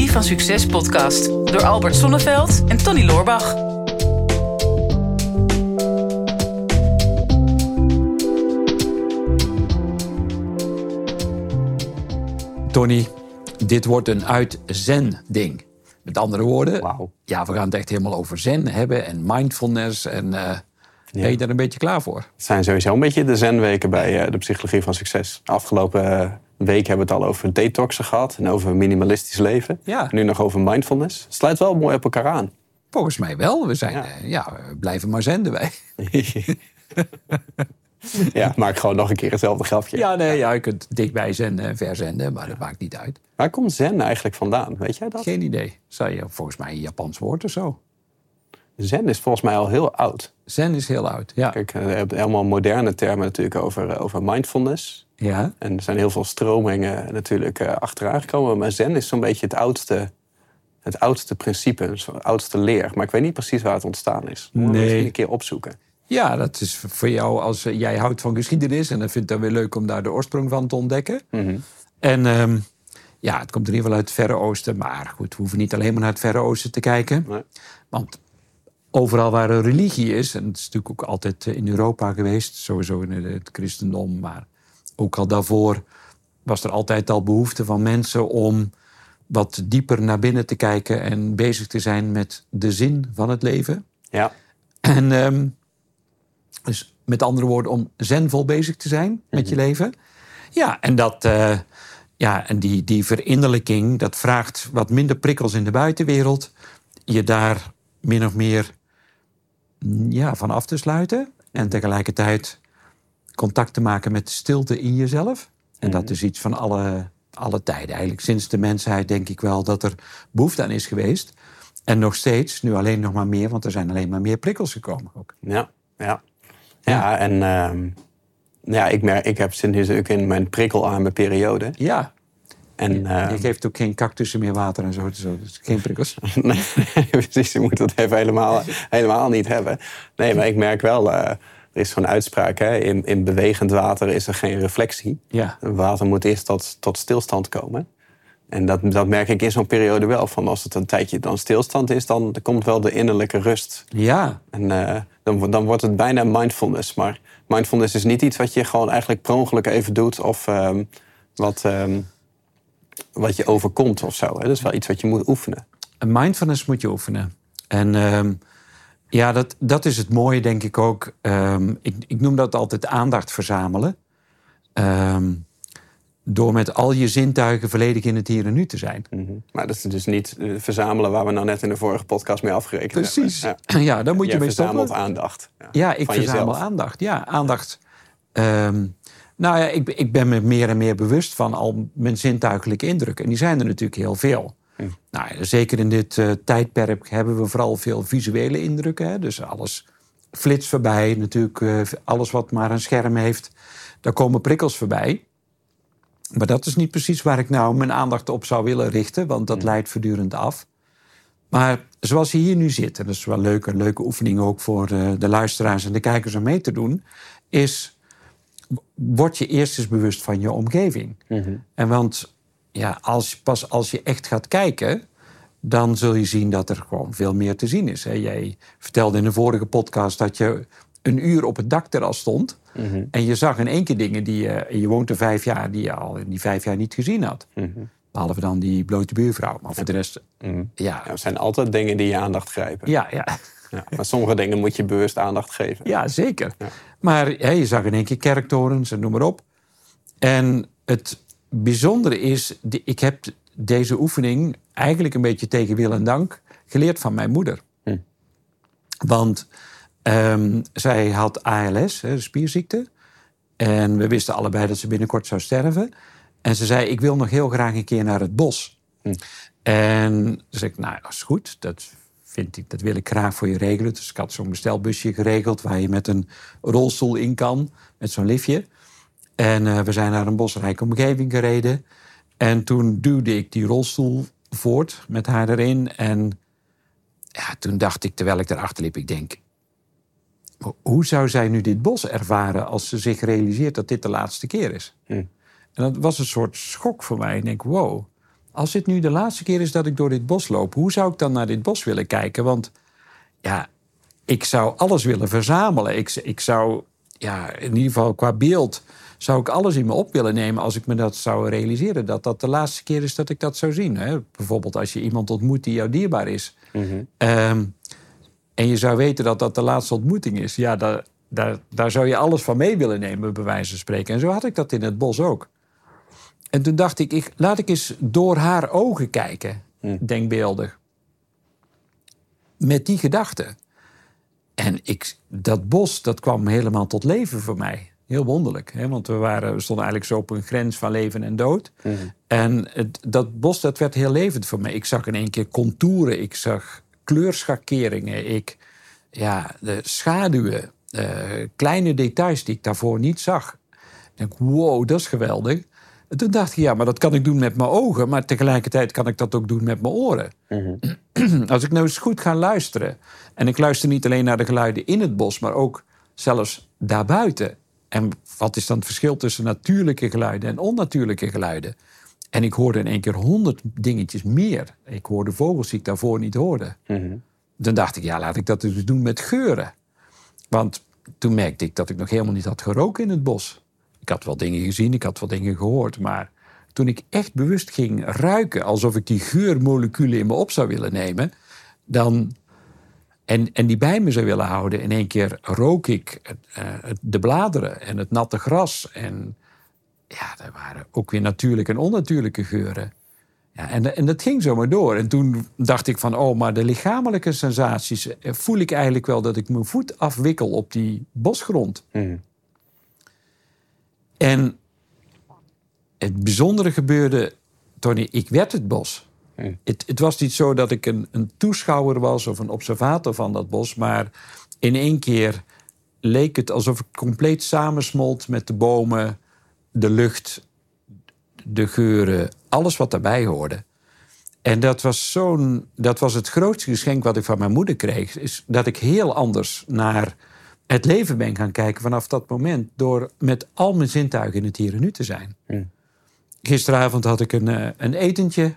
Psychologie van Succes podcast door Albert Sonneveld en Tony Loorbach. Tony, dit wordt een uit zen-ding. Met andere woorden, ja, we gaan het echt helemaal over zen hebben en mindfulness. En eh, ben je daar een beetje klaar voor? Het zijn sowieso een beetje de zenweken bij eh, de psychologie van succes. Afgelopen eh, week hebben we het al over detoxen gehad en over minimalistisch leven. Ja. Nu nog over mindfulness. Het sluit wel mooi op elkaar aan. Volgens mij wel. We zijn, Ja. ja we blijven maar zenden wij. ja, maak gewoon nog een keer hetzelfde grafje. Ja, nee, ja, je kunt dichtbij zenden en ver zenden, maar dat maakt niet uit. Waar komt zen eigenlijk vandaan? Weet jij dat? Geen idee. Zou je volgens mij een Japans woord of zo? Zen is volgens mij al heel oud. Zen is heel oud, ja. Kijk, eh, je hebt helemaal moderne termen natuurlijk over, eh, over mindfulness. Ja, En er zijn heel veel stromingen natuurlijk eh, achteraan gekomen. Maar zen is zo'n beetje het oudste, het oudste principe, het oudste leer. Maar ik weet niet precies waar het ontstaan is. Moeten we Nee. misschien een keer opzoeken. ja dat is voor jou als jij houdt van geschiedenis... en dan vindt het dan weer leuk om daar de oorsprong van te ontdekken. Mhm. En ehm, ja, het komt in ieder geval uit het Verre Oosten. Maar goed, we hoeven niet alleen maar naar het Verre Oosten te kijken. Nee. Want overal waar er religie is... en het is natuurlijk ook altijd eh, in Europa geweest... sowieso in het christendom, maar ook al daarvoor... was er altijd al behoefte van mensen om wat dieper naar binnen te kijken... en bezig te zijn met de zin van het leven. Ja, En ehm, dus met andere woorden, om zenvol bezig te zijn met je leven. Ja, en, dat, eh, ja, en die, die verinnerlijking, dat vraagt wat minder prikkels in de buitenwereld. Je daar min of meer ja, van af te sluiten. En tegelijkertijd contact te maken met de stilte in jezelf. En dat is iets van alle, alle tijden. Eigenlijk sinds de mensheid denk ik wel dat er behoefte aan is geweest. En nog steeds, nu alleen nog maar meer, want er zijn alleen maar meer prikkels gekomen ook. ja, ja. Ja, en ehm, ja, ik, merk, ik heb sinds ook in mijn prikkelarme periode. Ja, En, ehm, je geeft ook geen cactussen meer water en zo, dus geen prikkels. nee, precies, je moet dat even helemaal, helemaal niet hebben. Nee, maar ik merk wel, eh, er is zo'n uitspraak, hè, in, in bewegend water is er geen reflectie. Ja, Water moet eerst tot, tot stilstand komen. En dat, dat merk ik in zo'n periode wel. Van als het een tijdje dan stilstand is, dan komt wel de innerlijke rust. ja, En eh, dan, dan wordt het bijna mindfulness. Maar mindfulness is niet iets wat je gewoon eigenlijk per ongeluk even doet. Of ehm, wat, ehm, wat je overkomt of zo. Hè. Dat is wel iets wat je moet oefenen. een mindfulness moet je oefenen. En ehm, ja, dat, dat is het mooie, denk ik ook. Ehm, ik, ik noem dat altijd aandacht verzamelen. Ehm, door met al je zintuigen volledig in het hier en nu te zijn. Mhm. Maar dat is dus niet eh, verzamelen waar we nou net in de vorige podcast mee afgerekend Precies. hebben. Ja. Ja, daar moet je Jij mee verzamelt stoppen. aandacht. Ja, ik van verzamel jezelf. aandacht. Ja, aandacht. Nou ja, ik, ik ben me meer en meer bewust van al mijn zintuigelijke indrukken. En die zijn er natuurlijk heel veel. Hm. Nou, zeker in dit eh, tijdperk hebben we vooral veel visuele indrukken. Hè? Dus alles flitst voorbij. Natuurlijk, eh, alles wat maar een scherm heeft, daar komen prikkels voorbij. Maar dat is niet precies waar ik nou mijn aandacht op zou willen richten, want dat leidt voortdurend af. Maar zoals je hier nu zit, en dat is wel leuk, een leuke oefening ook voor eh, de luisteraars en de kijkers om mee te doen, is word je eerst eens bewust van je omgeving. En want ja, als, pas als je echt gaat kijken, dan zul je zien dat er gewoon veel meer te zien is. Hè. Jij vertelde in de vorige podcast dat je een uur op het dakterras stond. En je zag in één keer dingen die je, je woont er vijf jaar, die je al in die vijf jaar niet gezien had. Behalve dan die blote buurvrouw. Maar voor de rest, ja, Ja, er zijn altijd dingen die je aandacht grijpen. ja, ja. Ja, maar sommige dingen moet je bewust aandacht geven. Ja, zeker. Maar je zag in één keer kerktorens en noem maar op. En het bijzondere is, ik heb deze oefening eigenlijk een beetje tegen wil en dank geleerd van mijn moeder. Hm. Want ehm, zij had ALS, hè, spierziekte. En we wisten allebei dat ze binnenkort zou sterven. En ze zei, ik wil nog heel graag een keer naar het bos. En toen zei ik, nou, dat is goed. Dat, vind ik, dat wil ik graag voor je regelen. Dus ik had zo'n bestelbusje geregeld... waar je met een rolstoel in kan, met zo'n liftje. En eh, we zijn naar een bosrijke omgeving gereden. En toen duwde ik die rolstoel voort met haar erin. En ja, toen dacht ik, terwijl ik erachter liep... ik denk, hoe zou zij nu dit bos ervaren... als ze zich realiseert dat dit de laatste keer is? Hm. En dat was een soort schok voor mij. Ik denk, wow, als dit nu de laatste keer is dat ik door dit bos loop, hoe zou ik dan naar dit bos willen kijken? Want ja, ik zou alles willen verzamelen. Ik, ik zou, ja, in ieder geval qua beeld, zou ik alles in me op willen nemen als ik me dat zou realiseren. Dat dat de laatste keer is dat ik dat zou zien. Hè? Bijvoorbeeld als je iemand ontmoet die jou dierbaar is. Mhm. Ehm, en je zou weten dat dat de laatste ontmoeting is. Ja, daar, daar, daar zou je alles van mee willen nemen, bij wijze van spreken. En zo had ik dat in het bos ook. En toen dacht ik, ik laat ik eens door haar ogen kijken, Hm. denkbeeldig. Met die gedachte. En ik, dat bos, dat kwam helemaal tot leven voor mij. Heel wonderlijk, hè? want we, waren, we stonden eigenlijk zo op een grens van leven en dood. Mhm. En het, dat bos, dat werd heel levend voor mij. Ik zag in één keer contouren, ik zag kleurschakeringen, ik, ja, de schaduwen, eh, kleine details die ik daarvoor niet zag. Ik denk, wow, dat is geweldig. En toen dacht ik, ja, maar dat kan ik doen met mijn ogen, maar tegelijkertijd kan ik dat ook doen met mijn oren. Als ik nou eens goed ga luisteren, en ik luister niet alleen naar de geluiden in het bos, maar ook zelfs daarbuiten. En wat is dan het verschil tussen natuurlijke geluiden en onnatuurlijke geluiden? En ik hoorde in één keer honderd dingetjes meer. Ik hoorde vogels die ik daarvoor niet hoorde. Mhm. Dan dacht ik, ja, laat ik dat dus doen met geuren. Want toen merkte ik dat ik nog helemaal niet had geroken in het bos. Ik had wel dingen gezien, ik had wel dingen gehoord. Maar toen ik echt bewust ging ruiken, alsof ik die geurmoleculen in me op zou willen nemen, dan, en, en die bij me zou willen houden, in één keer rook ik eh, de bladeren en het natte gras. En ja, er waren ook weer natuurlijke en onnatuurlijke geuren. Ja, en, en dat ging zomaar door. En toen dacht ik van, oh, maar de lichamelijke sensaties... eh, voel ik eigenlijk wel dat ik mijn voet afwikkel op die bosgrond. Mhm. En het bijzondere gebeurde, Tony, ik werd het bos. Het, het was niet zo dat ik een, een toeschouwer was of een observator van dat bos, maar in één keer leek het alsof ik compleet samensmolt met de bomen, de lucht, de geuren, alles wat daarbij hoorde. En dat was, zo'n, dat was het grootste geschenk wat ik van mijn moeder kreeg. Is dat ik heel anders naar het leven ben gaan kijken vanaf dat moment. Door met al mijn zintuigen in het hier en nu te zijn. Gisteravond had ik een, eh, een etentje.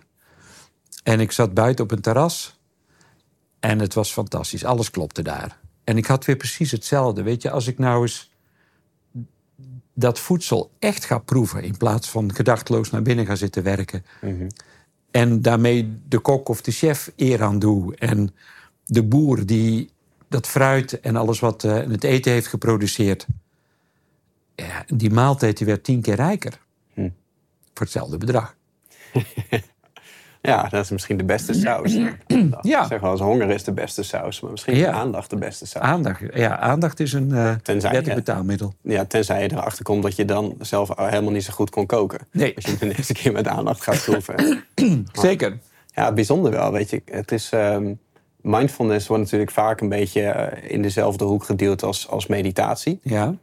En ik zat buiten op een terras. En het was fantastisch. Alles klopte daar. En ik had weer precies hetzelfde. Weet je, als ik nou eens dat voedsel echt ga proeven... in plaats van gedachteloos naar binnen gaan zitten werken... Mhm. En daarmee de kok of de chef eer aan doe. En de boer die dat fruit en alles wat eh, in het eten heeft geproduceerd. Ja, die maaltijd die werd tien keer rijker. Hm. Voor hetzelfde bedrag. Ja, dat is misschien de beste saus. Ja. Zeg wel eens, honger is de beste saus. Maar misschien Ja. is aandacht de beste saus. Aandacht, ja, aandacht is een wettig je- betaalmiddel. Ja, tenzij je erachter komt dat je dan zelf helemaal niet zo goed kon koken. Nee. Als je de eerste keer met aandacht gaat proeven. Zeker. Ja, bijzonder wel, weet je. Het is, ehm, mindfulness wordt natuurlijk vaak een beetje eh, in dezelfde hoek gedeeld als, als meditatie. Ja.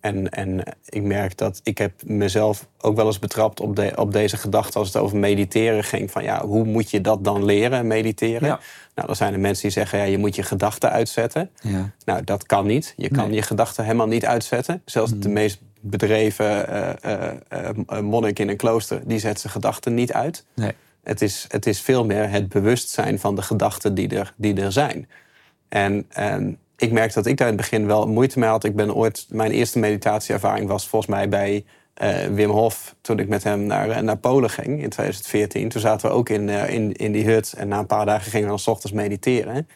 En, en ik merk dat ik heb mezelf ook wel eens betrapt op, de, op deze gedachte als het over mediteren ging. Van ja, hoe moet je dat dan leren, mediteren? Ja. Nou, dan zijn er mensen die zeggen, ja, je moet je gedachten uitzetten. ja. Nou, dat kan niet. Je kan Nee. je gedachten helemaal niet uitzetten. Zelfs de meest bedreven eh, eh, monnik in een klooster, die zet zijn gedachten niet uit. Nee. Het is, het is veel meer het bewustzijn van de gedachten die er, die er zijn. En, ik merk dat ik daar in het begin wel moeite mee had. Ik ben ooit, mijn eerste meditatieervaring was volgens mij bij eh, Wim Hof. Toen ik met hem naar, eh, naar Polen ging in 2014. Toen zaten we ook in, eh, in, in die hut. En na een paar dagen gingen we dan ochtends mediteren.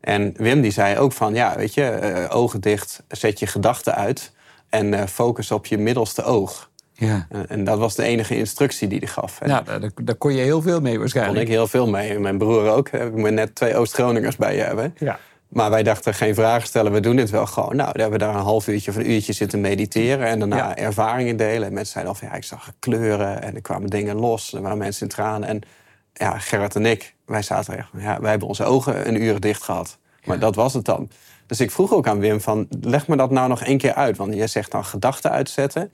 En Wim die zei ook van, ja, weet je, ogen dicht, zet je gedachten uit. En focus op je middelste oog. Ja. En, en dat was de enige instructie die hij gaf. En Nou, daar, daar kon je heel veel mee daar kon waarschijnlijk. ik heel veel mee. Mijn broer ook. Ik moet net twee Oost-Groningers bij je hebben. Ja. Maar wij dachten geen vragen stellen, we doen dit wel gewoon. Nou, dan hebben we daar een half uurtje of een uurtje zitten mediteren. En daarna Ja. ervaringen delen. En mensen zeiden al van ja, ik zag kleuren. En er kwamen dingen los. Er waren mensen in tranen. En ja, Gerrit en ik, wij zaten er echt van, ja, wij hebben onze ogen een uur dicht gehad. Maar dat was het dan. Dus ik vroeg ook aan Wim van, leg me dat nou nog één keer uit. Want jij zegt dan gedachten uitzetten.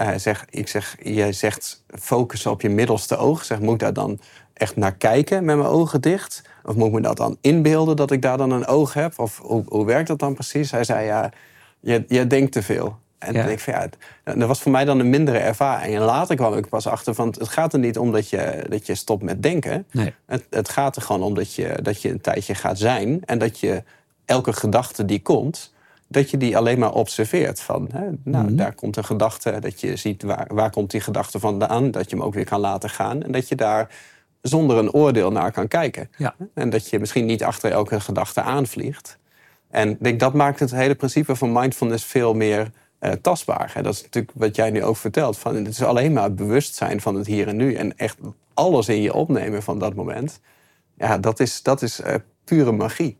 Eh, zeg, ik zeg, jij zegt focussen op je middelste oog. Zeg, moet ik daar dan echt naar kijken met mijn ogen dicht? Of moet ik me dat dan inbeelden dat ik daar dan een oog heb? Of hoe, hoe werkt dat dan precies? Hij zei, ja, je, je denkt te veel. En Ja. ik van ja, dat was voor mij dan een mindere ervaring. En later kwam ik pas achter van het gaat er niet om dat je, dat je stopt met denken. Nee. Het, het gaat er gewoon om dat je, dat je een tijdje gaat zijn. En dat je elke gedachte die komt, dat je die alleen maar observeert. Van, hè, nou, Mhm. daar komt een gedachte, dat je ziet waar, waar komt die gedachte vandaan. Dat je hem ook weer kan laten gaan. En dat je daar zonder een oordeel naar kan kijken. Ja. En dat je misschien niet achter elke gedachte aanvliegt. En ik denk dat maakt het hele principe van mindfulness veel meer eh, tastbaar. Hè. Dat is natuurlijk wat jij nu ook vertelt. Van, het is alleen maar het bewustzijn van het hier en nu. En echt alles in je opnemen van dat moment. Ja, dat is, dat is eh, pure magie.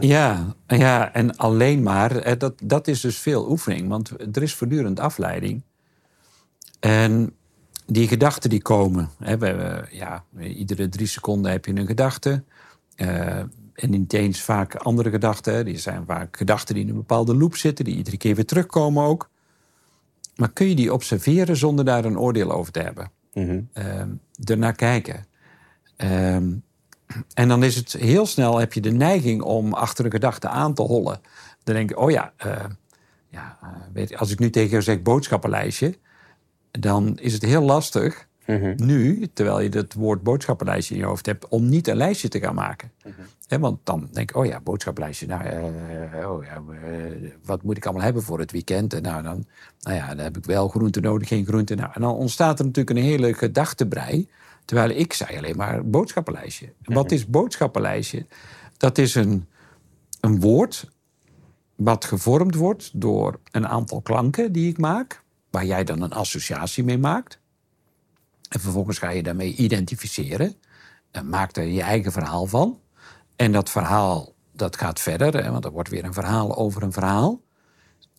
Ja, ja, en alleen maar, dat, dat is dus veel oefening, want er is voortdurend afleiding. En die gedachten die komen, hè, we, ja, iedere drie seconden heb je een gedachte. Eh, en niet eens vaak andere gedachten. Die zijn vaak gedachten die in een bepaalde loop zitten, die iedere keer weer terugkomen ook. Maar kun je die observeren zonder daar een oordeel over te hebben? Ehm ernaar kijken. Ehm, en dan is het heel snel, heb je de neiging om achter een gedachte aan te hollen. Dan denk je, oh ja, eh, ja eh, weet je, als ik nu tegen jou zeg boodschappenlijstje, dan is het heel lastig Mhm. nu, terwijl je het woord boodschappenlijstje in je hoofd hebt, om niet een lijstje te gaan maken. Hè, want dan denk ik, oh ja, boodschappenlijstje. Nou, eh, oh ja, wat moet ik allemaal hebben voor het weekend? En nou, dan, nou ja, dan heb ik wel groente nodig, geen groente. Nou, en dan ontstaat er natuurlijk een hele gedachtebrei. Terwijl ik zei alleen maar boodschappenlijstje. En Wat is boodschappenlijstje? Dat is een, een woord wat gevormd wordt door een aantal klanken die ik maak, waar jij dan een associatie mee maakt. En vervolgens ga je daarmee identificeren. En maak er je eigen verhaal van. En dat verhaal dat gaat verder, hè, want er wordt weer een verhaal over een verhaal.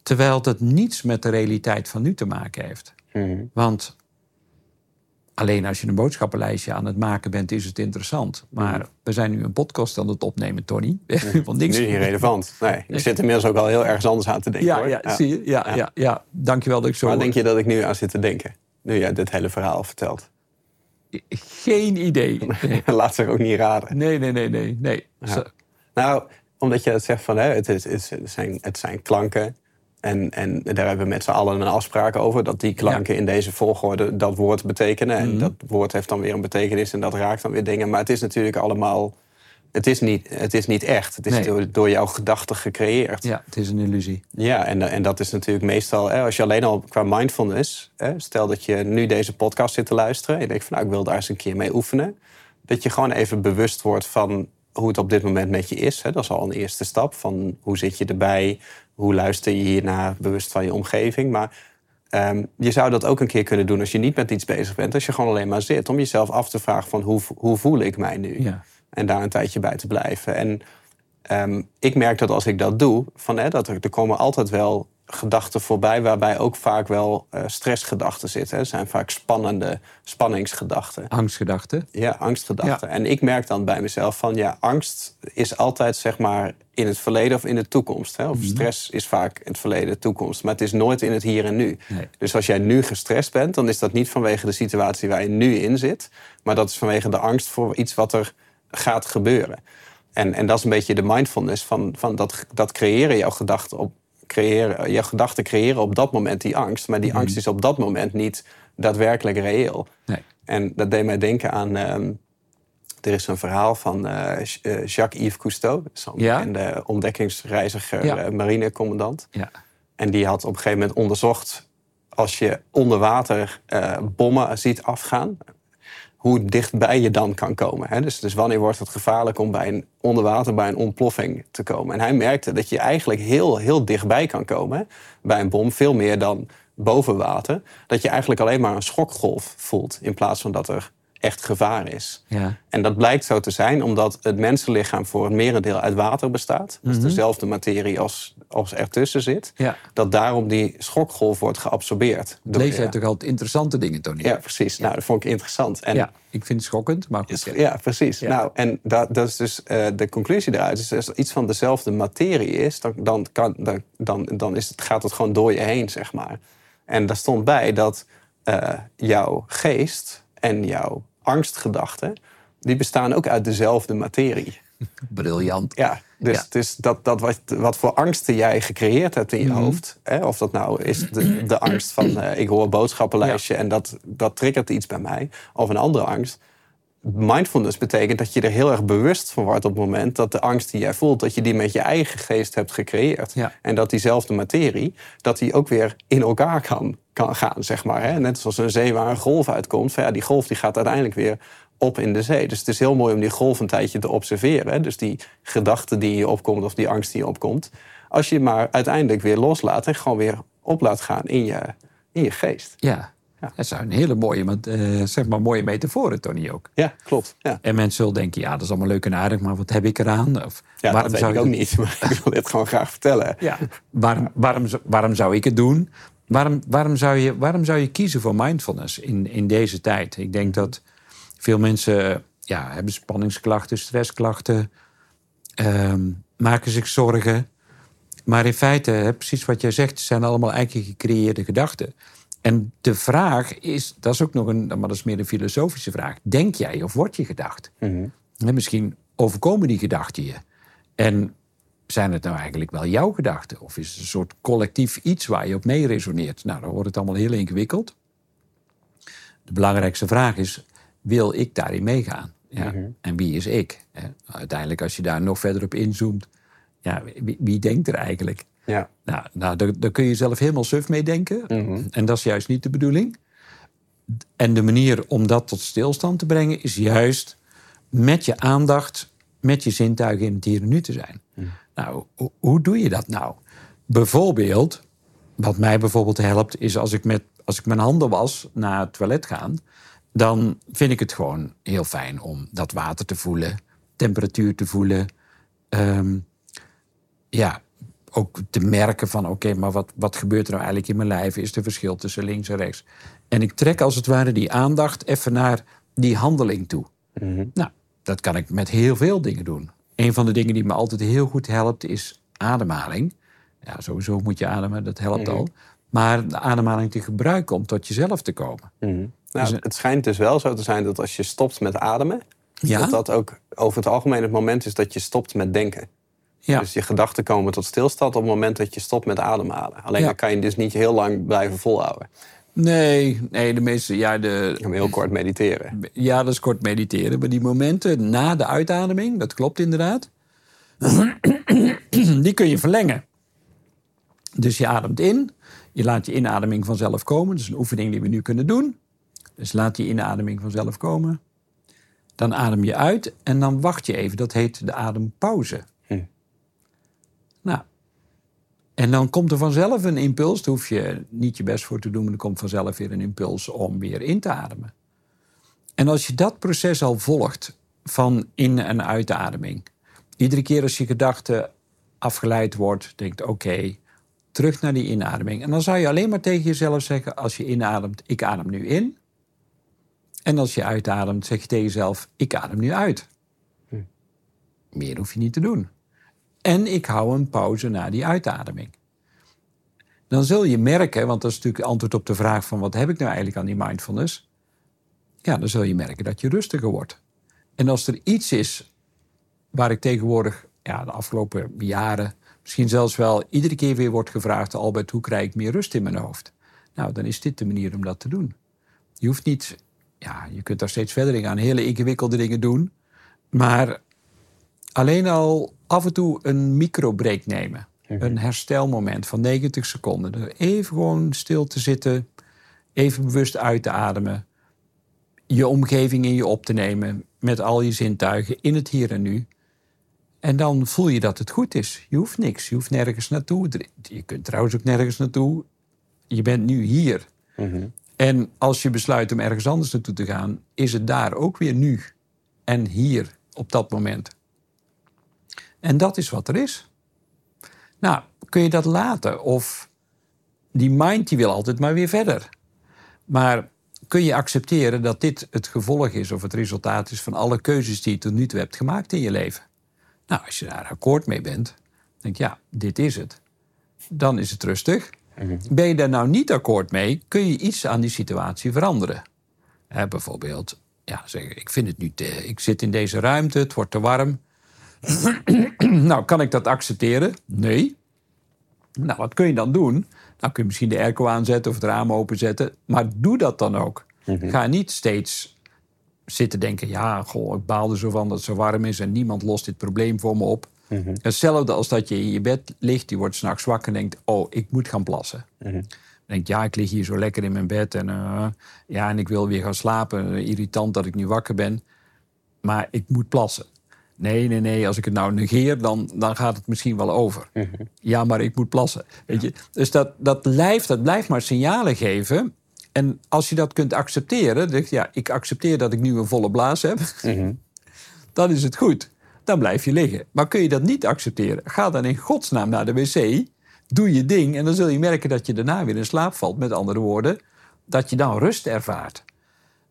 Terwijl dat niets met de realiteit van nu te maken heeft. Mhm. Want alleen als je een boodschappenlijstje aan het maken bent, is het interessant. Maar we zijn nu een podcast aan het opnemen, Tony. Want niks. Nu niet relevant. Nee, ik zit inmiddels ook al heel ergens anders aan te denken. Ja, hoor. ja, zie je? Ja, ja. Ja, Dankjewel dat ik zo... Waar denk je dat ik nu aan zit te denken? Nu jij dit hele verhaal vertelt. Geen idee. Nee, Laat zich ook niet raden. nee, nee, nee. nee, nee. Nou, omdat je het zegt van hè, het, is- het zijn, het zijn klanken. En, en daar hebben we met z'n allen een afspraak over. Dat die klanken in deze volgorde dat woord betekenen. En dat woord heeft dan weer een betekenis en dat raakt dan weer dingen. Maar het is natuurlijk allemaal. Het is niet, het is niet echt. Het is Nee. door, door jouw gedachten gecreëerd. Ja, het is een illusie. Ja, en, en dat is natuurlijk meestal, hè, als je alleen al qua mindfulness, hè, stel dat je nu deze podcast zit te luisteren en je denkt van nou, ik wil daar eens een keer mee oefenen, dat je gewoon even bewust wordt van hoe het op dit moment met je is. Hè. Dat is al een eerste stap van hoe zit je erbij, hoe luister je hiernaar, bewust van je omgeving. Maar ehm, je zou dat ook een keer kunnen doen als je niet met iets bezig bent, als je gewoon alleen maar zit, om jezelf af te vragen van hoe, hoe voel ik mij nu? Ja. En daar een tijdje bij te blijven. En Ehm, ik merk dat als ik dat doe, van, hè, dat er, er komen altijd wel gedachten voorbij, waarbij ook vaak wel eh, stressgedachten zitten. Het zijn vaak spannende spanningsgedachten. Angstgedachten. Ja, angstgedachten. En ik merk dan bij mezelf van, ja, angst is altijd zeg maar in het verleden of in de toekomst. Hè? Of stress is vaak in het verleden, de toekomst. Maar het is nooit in het hier en nu. Nee. Dus als jij nu gestrest bent, dan is dat niet vanwege de situatie waar je nu in zit. Maar dat is vanwege de angst voor iets wat er gaat gebeuren. En, en dat is een beetje de mindfulness van, van dat, dat creëren jouw gedachten op. Creëren, jouw gedachten creëren op dat moment die angst. Maar die angst is op dat moment niet daadwerkelijk reëel. Nee. En dat deed mij denken aan. ehm, er is een verhaal van eh, eh, Jacques-Yves Cousteau. Zo'n Ja. bekende ontdekkingsreiziger, Ja. eh, marinecommandant. Ja. En die had op een gegeven moment onderzocht... als je onder water bommen ziet afgaan... hoe dichtbij je dan kan komen. Hè? Dus, dus wanneer wordt het gevaarlijk om bij een onder water bij een ontploffing te komen. En hij merkte dat je eigenlijk heel, heel dichtbij kan komen bij een bom. Veel meer dan boven water. Dat je eigenlijk alleen maar een schokgolf voelt... in plaats van dat er echt gevaar is. Ja. En dat blijkt zo te zijn omdat het mensenlichaam voor het merendeel uit water bestaat. Dat is dezelfde materie als, als ertussen zit. Ja. Dat daarom die schokgolf wordt geabsorbeerd. Door- Lees jij toch altijd interessante dingen, Tony? ja, precies. Nou, dat vond ik interessant. En Ja, ik vind het schokkend, maar goed. ja, precies. Nou, en dat, dat is dus eh, de conclusie daaruit. Is als iets van dezelfde materie is, dan, dan, kan, dan, dan, dan is het, gaat het gewoon door je heen, zeg maar. En daar stond bij dat eh, jouw geest en jouw angstgedachten, die bestaan ook uit dezelfde materie. Briljant. Ja, dus, Ja. dus dat, dat wat, wat voor angsten jij gecreëerd hebt in je Mhm. hoofd. Hè, of dat nou is de, de angst van eh, ik hoor een boodschappenlijstje en dat, dat triggert iets bij mij. Of een andere angst. Mindfulness betekent dat je er heel erg bewust van wordt op het moment dat de angst die jij voelt, dat je die met je eigen geest hebt gecreëerd. Ja. En dat diezelfde materie, dat die ook weer in elkaar kan, kan gaan, zeg maar. Hè? Net zoals een zee waar een golf uitkomt. Van, ja, die golf die gaat uiteindelijk weer op in de zee. Dus het is heel mooi om die golf een tijdje te observeren. Hè? Dus die gedachte die je opkomt of die angst die je opkomt. Als je maar uiteindelijk weer loslaat en gewoon weer op laat gaan in je, in je geest. Ja. Ja. Dat zou een hele mooie, eh, zeg maar, mooie metaforen, Tony, ook. Ja, klopt. Ja, En mensen zullen denken, ja, dat is allemaal leuk en aardig, maar wat heb ik eraan? Of, ja dat weet ik ook niet, maar ik wil dit gewoon graag vertellen. Ja. Waarom, waarom, zou- waarom zou ik het doen? Waarom, waarom, zou, je, waarom zou je kiezen voor mindfulness in, in deze tijd? Ik denk dat veel mensen ja, hebben spanningsklachten, stressklachten, ehm, maken zich zorgen. Maar in feite, hè, precies wat jij zegt, zijn allemaal eigen gecreëerde gedachten. En de vraag is, dat is ook nog een, maar dat is meer een filosofische vraag. Denk jij of word je gedacht? Mhm. Misschien overkomen die gedachten je. En zijn het nou eigenlijk wel jouw gedachten? Of is het een soort collectief iets waar je op mee resoneert? Nou, dan wordt het allemaal heel ingewikkeld. De belangrijkste vraag is, wil ik daarin meegaan? Ja. En wie is ik? Hè? Uiteindelijk, als je daar nog verder op inzoomt, ja, wie, wie denkt er eigenlijk? Ja. Nou, nou daar, daar kun je zelf helemaal suf mee denken. En dat is juist niet de bedoeling. En de manier om dat tot stilstand te brengen is juist met je aandacht, met je zintuigen in het hier en nu te zijn. Nou, ho- hoe doe je dat nou? Bijvoorbeeld, wat mij bijvoorbeeld helpt, is als ik, met, als ik mijn handen was na het toilet gaan, dan vind ik het gewoon heel fijn om dat water te voelen, temperatuur te voelen. Ehm, ja, ook te merken van oké, maar wat, wat gebeurt er nou eigenlijk in mijn lijf? Is er verschil tussen links en rechts? En ik trek als het ware die aandacht even naar die handeling toe. Nou, dat kan ik met heel veel dingen doen. Een van de dingen die me altijd heel goed helpt is ademhaling. Ja, sowieso moet je ademen, dat helpt al. Maar de ademhaling te gebruiken om tot jezelf te komen. Dus, eh, het schijnt dus wel zo te zijn dat als je stopt met ademen, Ja? dat dat ook over het algemeen het moment is dat je stopt met denken. Ja, Dus je gedachten komen tot stilstand op het moment dat je stopt met ademhalen. Alleen Ja. dan kan je dus niet heel lang blijven volhouden. nee, nee, de meeste, ja, de, Je kan heel kort mediteren. Ja, dat is kort mediteren. Maar die momenten na de uitademing, dat klopt inderdaad. Die kun je verlengen. Dus je ademt in. Je laat je inademing vanzelf komen. Dat is een oefening die we nu kunnen doen. Dus laat die inademing vanzelf komen. Dan adem je uit en dan wacht je even. Dat heet de adempauze. Hm. Nou, en dan komt er vanzelf een impuls. Daar hoef je niet je best voor te doen, maar er komt vanzelf weer een impuls om weer in te ademen. En als je dat proces al volgt van in- en uitademing, iedere keer als je gedachte afgeleid wordt, denkt oké, terug naar die inademing. En dan zou je alleen maar tegen jezelf zeggen als je inademt, ik adem nu in. En als je uitademt, zeg je tegen jezelf, ik adem nu uit. Meer hoef je niet te doen. En ik hou een pauze na die uitademing. Dan zul je merken, want dat is natuurlijk antwoord op de vraag van wat heb ik nou eigenlijk aan die mindfulness? Ja, dan zul je merken dat je rustiger wordt. En als er iets is waar ik tegenwoordig ja, de afgelopen jaren, misschien zelfs wel iedere keer weer wordt gevraagd, Albert, hoe krijg ik meer rust in mijn hoofd? Nou, dan is dit de manier om dat te doen. Je hoeft niet, ja, je kunt daar steeds verder in gaan, hele ingewikkelde dingen doen, maar alleen al af en toe een microbreak nemen. Een herstelmoment van 90 seconden. Er Even gewoon stil te zitten, even bewust uit te ademen. Je omgeving in je op te nemen met al je zintuigen in het hier en nu. En dan voel je dat het goed is. Je hoeft niks, je hoeft nergens naartoe. Je kunt trouwens ook nergens naartoe. Je bent nu hier. En als je besluit om ergens anders naartoe te gaan, is het daar ook weer nu. En hier, op dat moment. En dat is wat er is. Nou, kun je dat laten? Of die mind die wil altijd maar weer verder. Maar kun je accepteren dat dit het gevolg is of het resultaat is van alle keuzes die je tot nu toe hebt gemaakt in je leven? Nou, als je daar akkoord mee bent, denk je, ja, dit is het. Dan is het rustig. Ben je daar nou niet akkoord mee, kun je iets aan die situatie veranderen. Hè, bijvoorbeeld, ja, zeggen, ik vind het nu te, ik zit in deze ruimte, het wordt te warm. nou, kan ik dat accepteren? Nee. Nou, wat kun je dan doen? Nou, kun je misschien de airco aanzetten of het raam openzetten. Maar doe dat dan ook. Ga niet steeds zitten denken... ja, goh, ik baal er zo van dat het zo warm is... en niemand lost dit probleem voor me op. Hetzelfde als dat je in je bed ligt, je wordt s'nachts wakker en denkt... oh, ik moet gaan plassen. Dan denk ja, ik lig hier zo lekker in mijn bed en, eh, ja, en ik wil weer gaan slapen. Irritant dat ik nu wakker ben, maar ik moet plassen. Nee, nee, nee, als ik het nou negeer, dan, dan gaat het misschien wel over. Ja, maar ik moet plassen. Weet je? Dus dat, dat, lijf, dat blijft maar signalen geven. En als je dat kunt accepteren, dan denk je, ja, ik accepteer dat ik nu een volle blaas heb, dan is het goed. Dan blijf je liggen. Maar kun je dat niet accepteren, ga dan in godsnaam naar de wc, doe je ding en dan zul je merken dat je daarna weer in slaap valt. Met andere woorden, dat je dan rust ervaart.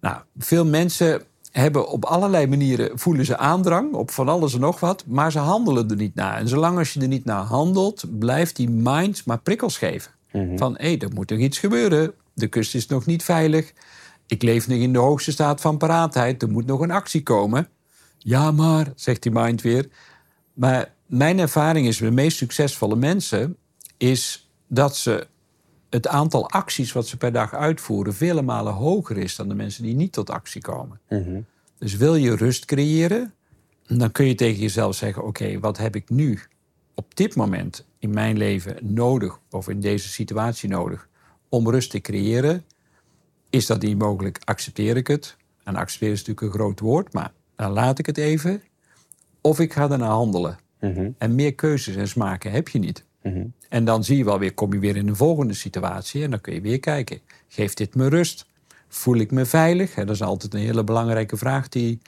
Nou, veel mensen hebben op allerlei manieren voelen ze aandrang op van alles en nog wat, maar ze handelen er niet naar. En zolang als je er niet naar handelt, blijft die mind maar prikkels geven. Van hé, er moet nog iets gebeuren. De kust is nog niet veilig. Ik leef nog in de hoogste staat van paraatheid. Er moet nog een actie komen. Ja, maar, zegt die mind weer. Maar mijn ervaring is, de meest succesvolle mensen, is dat ze het aantal acties wat ze per dag uitvoeren vele malen hoger is dan de mensen die niet tot actie komen. Dus wil je rust creëren, dan kun je tegen jezelf zeggen: Oké, wat heb ik nu op dit moment in mijn leven nodig, of in deze situatie nodig, om rust te creëren? Is dat niet mogelijk? Accepteer ik het? En accepteren is natuurlijk een groot woord, maar dan laat ik het even. Of ik ga ernaar handelen. En meer keuzes en smaken heb je niet. En dan zie je wel weer, kom je weer in een volgende situatie en dan kun je weer kijken. Geeft dit me rust? Voel ik me veilig? Dat is altijd een hele belangrijke vraag die,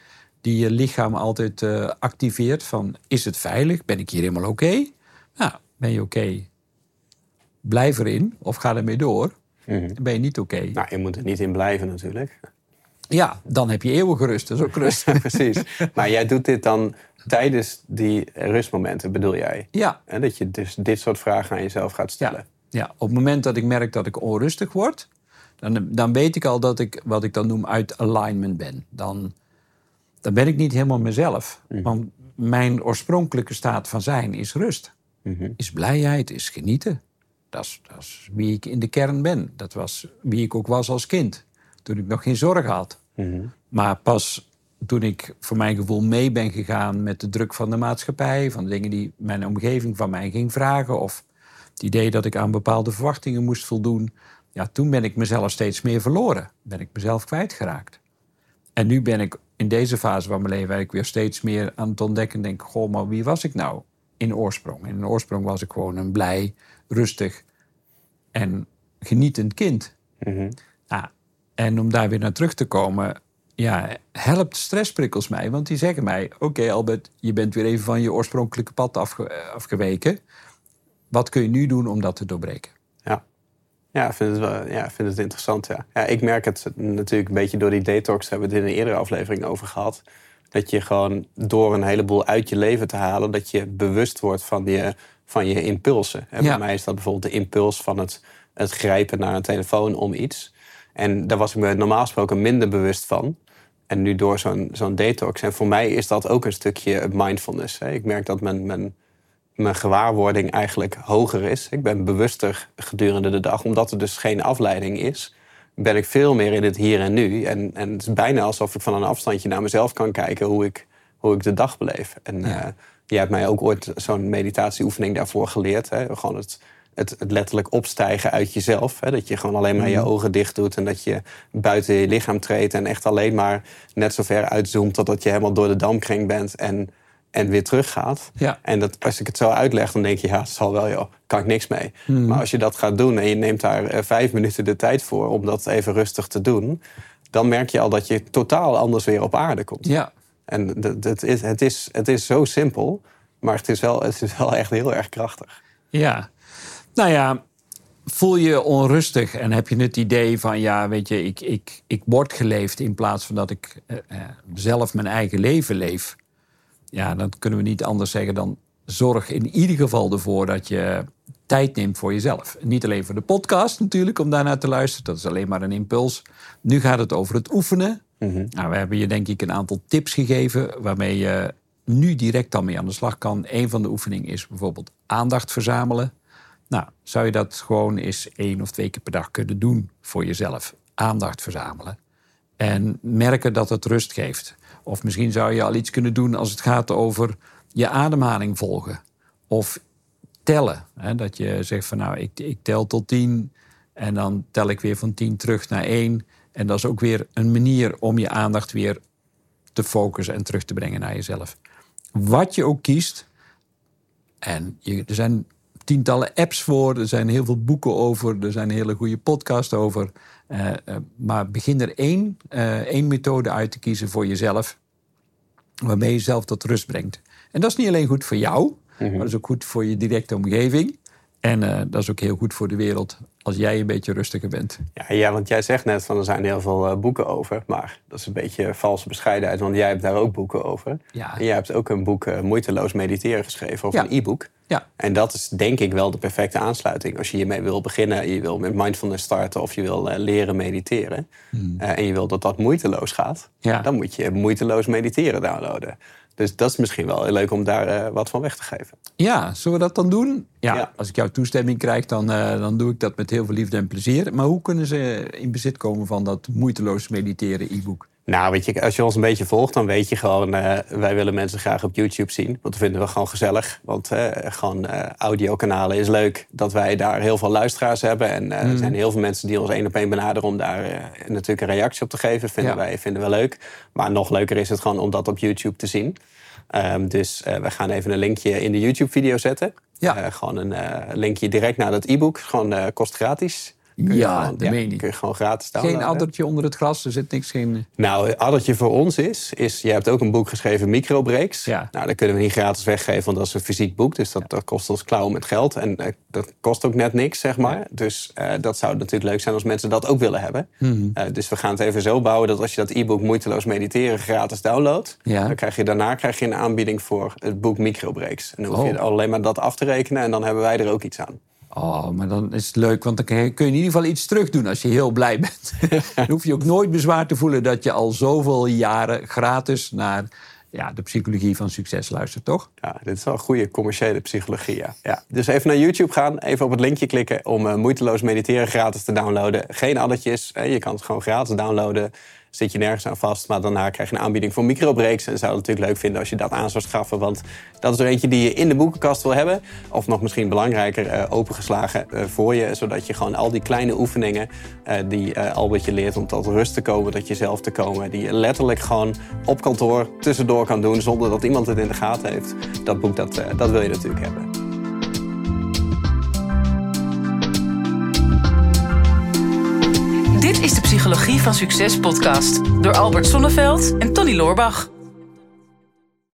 die je lichaam altijd eh, activeert. Van, is het veilig? Ben ik hier helemaal oké? Nou, ben je oké? Blijf erin of ga ermee door. Ben je niet oké? Nou, je moet er niet in blijven natuurlijk. Ja, dan heb je eeuwige rust. Dat is ook rust. Precies. Maar jij doet dit dan tijdens die rustmomenten, bedoel jij? ja, En dat je dus dit soort vragen aan jezelf gaat stellen. Ja, ja, op het moment dat ik merk dat ik onrustig word, dan, dan weet ik al dat ik wat ik dan noem uit alignment ben. Dan, dan ben ik niet helemaal mezelf. Want mijn oorspronkelijke staat van zijn is rust. Is blijheid, is genieten. Dat is, dat is wie ik in de kern ben. Dat was wie ik ook was als kind. Toen ik nog geen zorgen had. Maar pas toen ik voor mijn gevoel mee ben gegaan met de druk van de maatschappij, van dingen die mijn omgeving van mij ging vragen, of het idee dat ik aan bepaalde verwachtingen moest voldoen, ja, toen ben ik mezelf steeds meer verloren. Ben ik mezelf kwijtgeraakt. En nu ben ik in deze fase van mijn leven eigenlijk weer steeds meer aan het ontdekken en denk, goh, maar wie was ik nou in oorsprong? In oorsprong was ik gewoon een blij, rustig en genietend kind. Ja, en om daar weer naar terug te komen, ja, helpt stressprikkels mij. Want die zeggen mij, oké Albert, je bent weer even van je oorspronkelijke pad afge- afgeweken. Wat kun je nu doen om dat te doorbreken? Ja. Ja, ik vind het, wel, ja, ik vind het interessant. Ja. Ja, ik merk het natuurlijk een beetje door die detox. Daar hebben we het in een eerdere aflevering over gehad. Dat je gewoon door een heleboel uit je leven te halen, dat je bewust wordt van je, van je impulsen. En Ja. Bij mij is dat bijvoorbeeld de impuls van het, het grijpen naar een telefoon om iets. En daar was ik me normaal gesproken minder bewust van. En nu door zo'n zo'n detox. En voor mij is dat ook een stukje mindfulness. Hè. Ik merk dat mijn, mijn, mijn gewaarwording eigenlijk hoger is. Ik ben bewuster gedurende de dag, omdat er dus geen afleiding is. Ben ik veel meer in het hier en nu. En, en het is bijna alsof ik van een afstandje naar mezelf kan kijken hoe ik, hoe ik de dag beleef. En Ja. eh, jij hebt mij ook ooit zo'n meditatieoefening daarvoor geleerd. Hè? Gewoon het, het, het letterlijk opstijgen uit jezelf. Hè? Dat je gewoon alleen maar je ogen dicht doet en dat je buiten je lichaam treedt en echt alleen maar net zo ver uitzoomt totdat je helemaal door de damkring bent en, en weer teruggaat. Ja. En dat, als ik het zo uitleg, dan denk je, ja, het zal wel, joh, kan ik niks mee. Maar als je dat gaat doen en je neemt daar eh, vijf minuten de tijd voor om dat even rustig te doen, dan merk je al dat je totaal anders weer op aarde komt. Ja, En dat, dat is, het, is, het is zo simpel, maar het is, wel, het is wel echt heel erg krachtig. ja. Nou ja, voel je onrustig en heb je het idee van, ja, weet je, ik, ik, ik word geleefd in plaats van dat ik eh, eh, zelf mijn eigen leven leef. Ja, dan kunnen we niet anders zeggen dan zorg in ieder geval ervoor dat je tijd neemt voor jezelf. Niet alleen voor de podcast natuurlijk, om daarnaar te luisteren. Dat is alleen maar een impuls. Nu gaat het over het oefenen. Nou, we hebben je denk ik een aantal tips gegeven waarmee je nu direct al mee aan de slag kan. Een van de oefeningen is bijvoorbeeld aandacht verzamelen. Nou, zou je dat gewoon eens één of twee keer per dag kunnen doen voor jezelf? Aandacht verzamelen. En merken dat het rust geeft. Of misschien zou je al iets kunnen doen als het gaat over je ademhaling volgen. Of tellen. Hè? Dat je zegt van nou, ik, ik tel tot tien. En dan tel ik weer van tien terug naar één. En dat is ook weer een manier om je aandacht weer te focussen en terug te brengen naar jezelf. Wat je ook kiest. En je, er zijn tientallen apps voor, er zijn heel veel boeken over, er zijn hele goede podcasts over. Uh, uh, maar begin er één, uh, één methode uit te kiezen voor jezelf, waarmee je zelf tot rust brengt. En dat is niet alleen goed voor jou, mm -hmm. maar dat is ook goed voor je directe omgeving. En dat is ook heel goed voor de wereld als jij een beetje rustiger bent. Ja, ja want jij zegt net van er zijn heel veel boeken over. Maar dat is een beetje valse bescheidenheid, want jij hebt daar ook boeken over. Ja. En jij hebt ook een boek Moeiteloos Mediteren geschreven, of Ja. een e-book. Ja. En dat is denk ik wel de perfecte aansluiting. Als je hiermee wil beginnen, je wil met mindfulness starten of je wil uh, leren mediteren. en je wil dat dat moeiteloos gaat, Hmm. Ja. dan moet je Moeiteloos Mediteren downloaden. Dus dat is misschien wel leuk om daar uh, wat van weg te geven. Ja, zullen we dat dan doen? Ja, Ja. als ik jouw toestemming krijg, dan, dan doe ik dat met heel veel liefde en plezier. Maar hoe kunnen ze in bezit komen van dat moeiteloos mediteren e-book? Nou, weet je, als je ons een beetje volgt, dan weet je gewoon... Uh, wij willen mensen graag op YouTube zien. Want dat vinden we gewoon gezellig. Want uh, gewoon uh, audiokanalen is leuk. Dat wij daar heel veel luisteraars hebben. En mm. er zijn heel veel mensen die ons één op één benaderen... om daar natuurlijk een reactie op te geven. Vinden, ja. wij, vinden we leuk. Maar nog leuker is het gewoon om dat op YouTube te zien. Um, dus we gaan even een linkje in de YouTube-video zetten. Ja. gewoon een linkje direct naar dat e-book. Gewoon kost gratis. Ja, gewoon, dat meen je kun je gewoon gratis downloaden. Geen addertje onder het gras, er zit niks geen... Nou, addertje voor ons is, is je hebt ook een boek geschreven, Microbreaks. Ja. Nou, dat kunnen we niet gratis weggeven, want dat is een fysiek boek. Dus dat, ja. dat kost ons klauwen met geld. En uh, dat kost ook net niks, zeg maar. Ja. Dus uh, dat zou natuurlijk leuk zijn als mensen dat ook willen hebben. Mhm. Mm -hmm. uh, dus we gaan het even zo bouwen dat als je dat e-book Moeiteloos Mediteren gratis downloadt... Dan krijg je daarna krijg je een aanbieding voor het boek Microbreaks. En dan hoef Oh. je alleen maar dat af te rekenen en dan hebben wij er ook iets aan. Oh, maar dan is het leuk, want dan kun je in ieder geval iets terug doen als je heel blij bent. dan hoef je ook nooit bezwaar te voelen dat je al zoveel jaren gratis naar ja, de psychologie van succes luistert, toch? Ja, dit is wel goede commerciële psychologie, ja. Dus even naar YouTube gaan, even op het linkje klikken om uh, moeiteloos mediteren gratis te downloaden. Geen addertjes, je kan het gewoon gratis downloaden. Zit je nergens aan vast, maar daarna krijg je een aanbieding voor microbreaks. En zou het natuurlijk leuk vinden als je dat aan zou schaffen. Want dat is er eentje die je in de boekenkast wil hebben. Of nog misschien belangrijker, uh, opengeslagen uh, voor je. Zodat je gewoon al die kleine oefeningen uh, die Albert je leert om tot rust te komen, tot jezelf te komen. Die je letterlijk gewoon op kantoor tussendoor kan doen zonder dat iemand het in de gaten heeft. Dat boek, dat, dat wil je natuurlijk hebben. Psychologie van Succes podcast door Albert Sonneveld en Tony Loorbach.